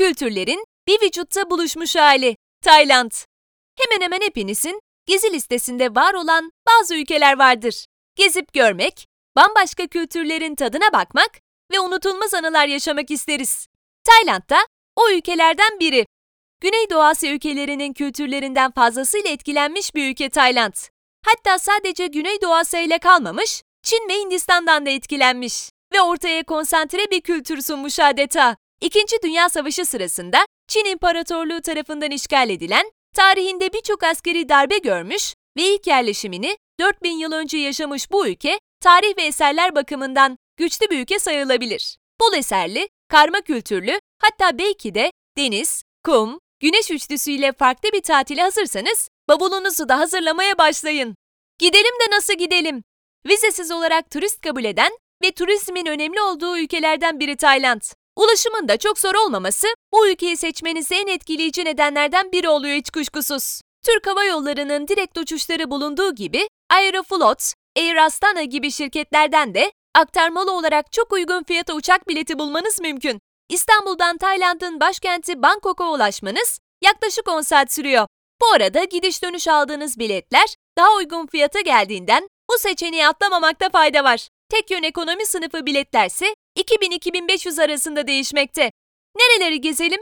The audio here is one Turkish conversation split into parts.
Kültürlerin bir vücutta buluşmuş hali. Tayland. Hemen hemen hepinizin gezi listesinde var olan bazı ülkeler vardır. Gezip görmek, bambaşka kültürlerin tadına bakmak ve unutulmaz anılar yaşamak isteriz. Tayland da o ülkelerden biri. Güneydoğu Asya ülkelerinin kültürlerinden fazlasıyla etkilenmiş bir ülke Tayland. Hatta sadece Güneydoğu Asya ile kalmamış, Çin ve Hindistan'dan da etkilenmiş ve ortaya konsantre bir kültür sunmuş adeta. İkinci Dünya Savaşı sırasında Çin İmparatorluğu tarafından işgal edilen, tarihinde birçok askeri darbe görmüş ve ilk yerleşimini 4000 yıl önce yaşamış bu ülke, tarih ve eserler bakımından güçlü bir ülke sayılabilir. Bol eserli, karma kültürlü, hatta belki de deniz, kum, güneş üçlüsüyle farklı bir tatile hazırsanız bavulunuzu da hazırlamaya başlayın. Gidelim de nasıl gidelim? Vizesiz olarak turist kabul eden ve turizmin önemli olduğu ülkelerden biri Tayland. Ulaşımın da çok zor olmaması bu ülkeyi seçmenizi en etkileyici nedenlerden biri oluyor hiç kuşkusuz. Türk Hava Yolları'nın direkt uçuşları bulunduğu gibi Aeroflot, Air Astana gibi şirketlerden de aktarmalı olarak çok uygun fiyata uçak bileti bulmanız mümkün. İstanbul'dan Tayland'ın başkenti Bangkok'a ulaşmanız yaklaşık 10 saat sürüyor. Bu arada gidiş dönüş aldığınız biletler daha uygun fiyata geldiğinden bu seçeneği atlamamakta fayda var. Tek yön ekonomi sınıfı biletlerse 2000-2500 arasında değişmekte. Nereleri gezelim?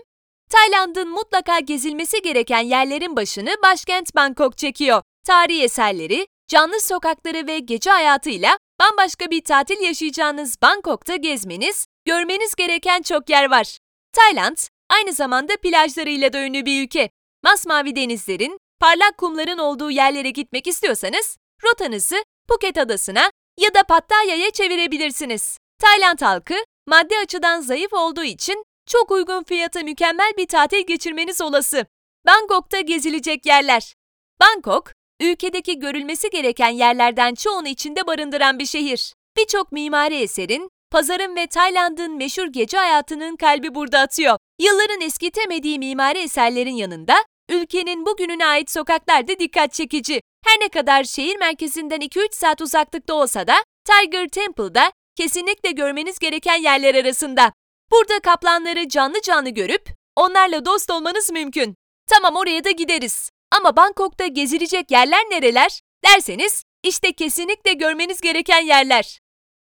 Tayland'ın mutlaka gezilmesi gereken yerlerin başını başkent Bangkok çekiyor. Tarihi eserleri, canlı sokakları ve gece hayatıyla bambaşka bir tatil yaşayacağınız Bangkok'ta gezmeniz, görmeniz gereken çok yer var. Tayland, aynı zamanda plajlarıyla da ünlü bir ülke. Masmavi denizlerin, parlak kumların olduğu yerlere gitmek istiyorsanız, rotanızı Phuket Adası'na ya da Pattaya'ya çevirebilirsiniz. Tayland halkı maddi açıdan zayıf olduğu için çok uygun fiyata mükemmel bir tatil geçirmeniz olası. Bangkok'ta gezilecek yerler. Bangkok, ülkedeki görülmesi gereken yerlerden çoğunu içinde barındıran bir şehir. Birçok mimari eserin, pazarın ve Tayland'ın meşhur gece hayatının kalbi burada atıyor. Yılların eskitemediği mimari eserlerin yanında ülkenin bugününe ait sokaklar da dikkat çekici. Her ne kadar şehir merkezinden 2-3 saat uzaklıkta olsa da Tiger Temple'da kesinlikle görmeniz gereken yerler arasında. Burada kaplanları canlı canlı görüp onlarla dost olmanız mümkün. Tamam oraya da gideriz. Ama Bangkok'ta gezilecek yerler nereler? Derseniz işte kesinlikle görmeniz gereken yerler.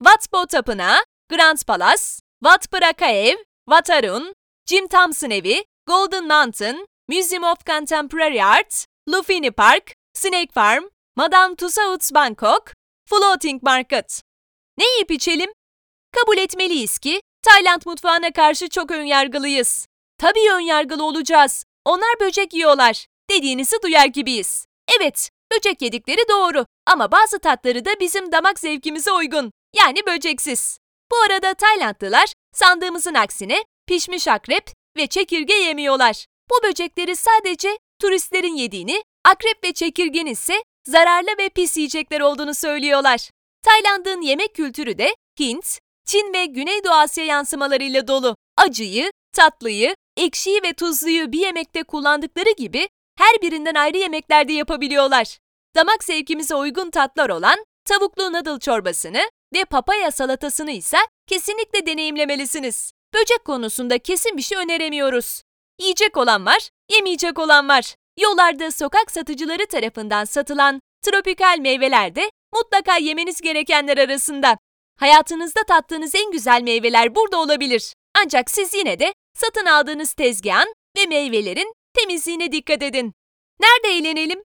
Wat Po Tapınağı, Grand Palace, Wat Phra Ev, Wat Arun, Jim Thompson Evi, Golden Mountain, Museum of Contemporary Art, Lufini Park, Snake Farm, Madame Tussauds Bangkok, Floating Market. Ne yiyip içelim? Kabul etmeliyiz ki Tayland mutfağına karşı çok önyargılıyız. Tabii önyargılı olacağız. Onlar böcek yiyorlar. Dediğinizi duyar gibiyiz. Evet, böcek yedikleri doğru ama bazı tatları da bizim damak zevkimize uygun. Yani böceksiz. Bu arada Taylandlılar sandığımızın aksine pişmiş akrep ve çekirge yemiyorlar. Bu böcekleri sadece turistlerin yediğini, akrep ve çekirgenin ise zararlı ve pis yiyecekler olduğunu söylüyorlar. Tayland'ın yemek kültürü de Hint, Çin ve Güneydoğu Asya yansımalarıyla dolu. Acıyı, tatlıyı, ekşiyi ve tuzluyu bir yemekte kullandıkları gibi her birinden ayrı yemeklerde yapabiliyorlar. Damak zevkimize uygun tatlar olan tavuklu noodle çorbasını ve papaya salatasını ise kesinlikle deneyimlemelisiniz. Böcek konusunda kesin bir şey öneremiyoruz. Yiyecek olan var, yemeyecek olan var. Yollarda sokak satıcıları tarafından satılan tropikal meyveler de mutlaka yemeniz gerekenler arasında. Hayatınızda tattığınız en güzel meyveler burada olabilir. Ancak siz yine de satın aldığınız tezgahın ve meyvelerin temizliğine dikkat edin. Nerede eğlenelim?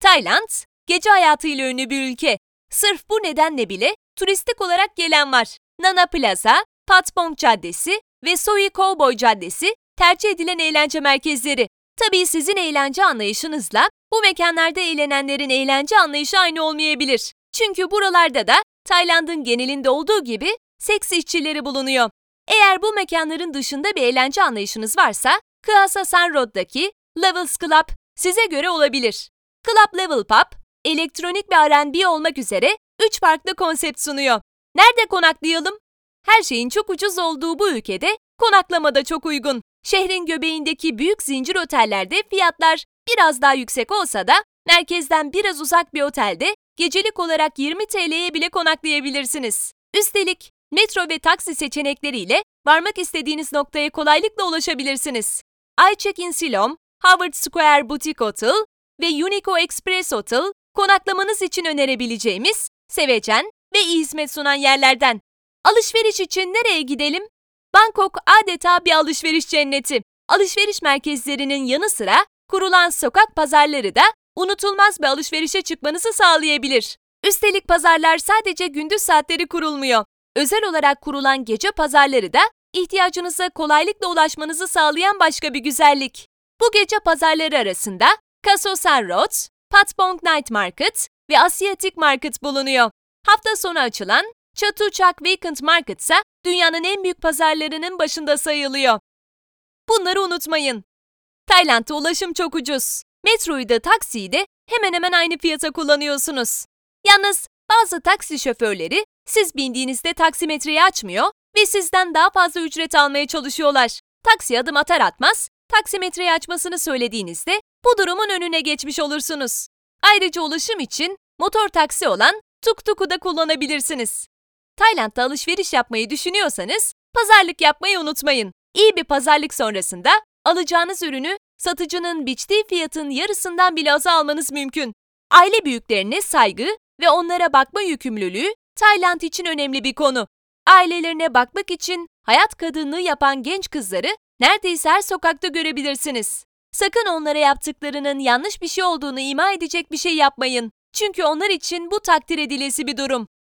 Tayland, gece hayatıyla ünlü bir ülke. Sırf bu nedenle bile turistik olarak gelen var. Nana Plaza, Patpong Caddesi ve Soi Cowboy Caddesi tercih edilen eğlence merkezleri. Tabii sizin eğlence anlayışınızla bu mekanlarda eğlenenlerin eğlence anlayışı aynı olmayabilir. Çünkü buralarda da Tayland'ın genelinde olduğu gibi seks işçileri bulunuyor. Eğer bu mekanların dışında bir eğlence anlayışınız varsa, Kıasa San Road'daki Levels Club size göre olabilir. Club Level Pub, elektronik ve R&B olmak üzere 3 farklı konsept sunuyor. Nerede konaklayalım? Her şeyin çok ucuz olduğu bu ülkede konaklama da çok uygun. Şehrin göbeğindeki büyük zincir otellerde fiyatlar biraz daha yüksek olsa da merkezden biraz uzak bir otelde gecelik olarak 20 TL'ye bile konaklayabilirsiniz. Üstelik Metro ve taksi seçenekleriyle varmak istediğiniz noktaya kolaylıkla ulaşabilirsiniz. iCheck-in Silom, Howard Square Boutique Hotel ve Unico Express Hotel konaklamanız için önerebileceğimiz sevecen ve iyi hizmet sunan yerlerden. Alışveriş için nereye gidelim? Bangkok adeta bir alışveriş cenneti. Alışveriş merkezlerinin yanı sıra kurulan sokak pazarları da unutulmaz bir alışverişe çıkmanızı sağlayabilir. Üstelik pazarlar sadece gündüz saatleri kurulmuyor. Özel olarak kurulan gece pazarları da ihtiyacınıza kolaylıkla ulaşmanızı sağlayan başka bir güzellik. Bu gece pazarları arasında Kaso San Roads, Patpong Night Market ve Asiatic Market bulunuyor. Hafta sonu açılan Chatuchak Weekend Market ise dünyanın en büyük pazarlarının başında sayılıyor. Bunları unutmayın. Tayland'da ulaşım çok ucuz. Metroyu da taksiyi de hemen hemen aynı fiyata kullanıyorsunuz. Yalnız bazı taksi şoförleri siz bindiğinizde taksimetreyi açmıyor ve sizden daha fazla ücret almaya çalışıyorlar. Taksi adım atar atmaz taksimetreyi açmasını söylediğinizde bu durumun önüne geçmiş olursunuz. Ayrıca ulaşım için motor taksi olan tuk tuk'u da kullanabilirsiniz. Tayland'da alışveriş yapmayı düşünüyorsanız pazarlık yapmayı unutmayın. İyi bir pazarlık sonrasında alacağınız ürünü satıcının biçtiği fiyatın yarısından bile aza almanız mümkün. Aile büyüklerine saygı ve onlara bakma yükümlülüğü Tayland için önemli bir konu. Ailelerine bakmak için hayat kadınlığı yapan genç kızları neredeyse her sokakta görebilirsiniz. Sakın onlara yaptıklarının yanlış bir şey olduğunu ima edecek bir şey yapmayın. Çünkü onlar için bu takdir edilesi bir durum.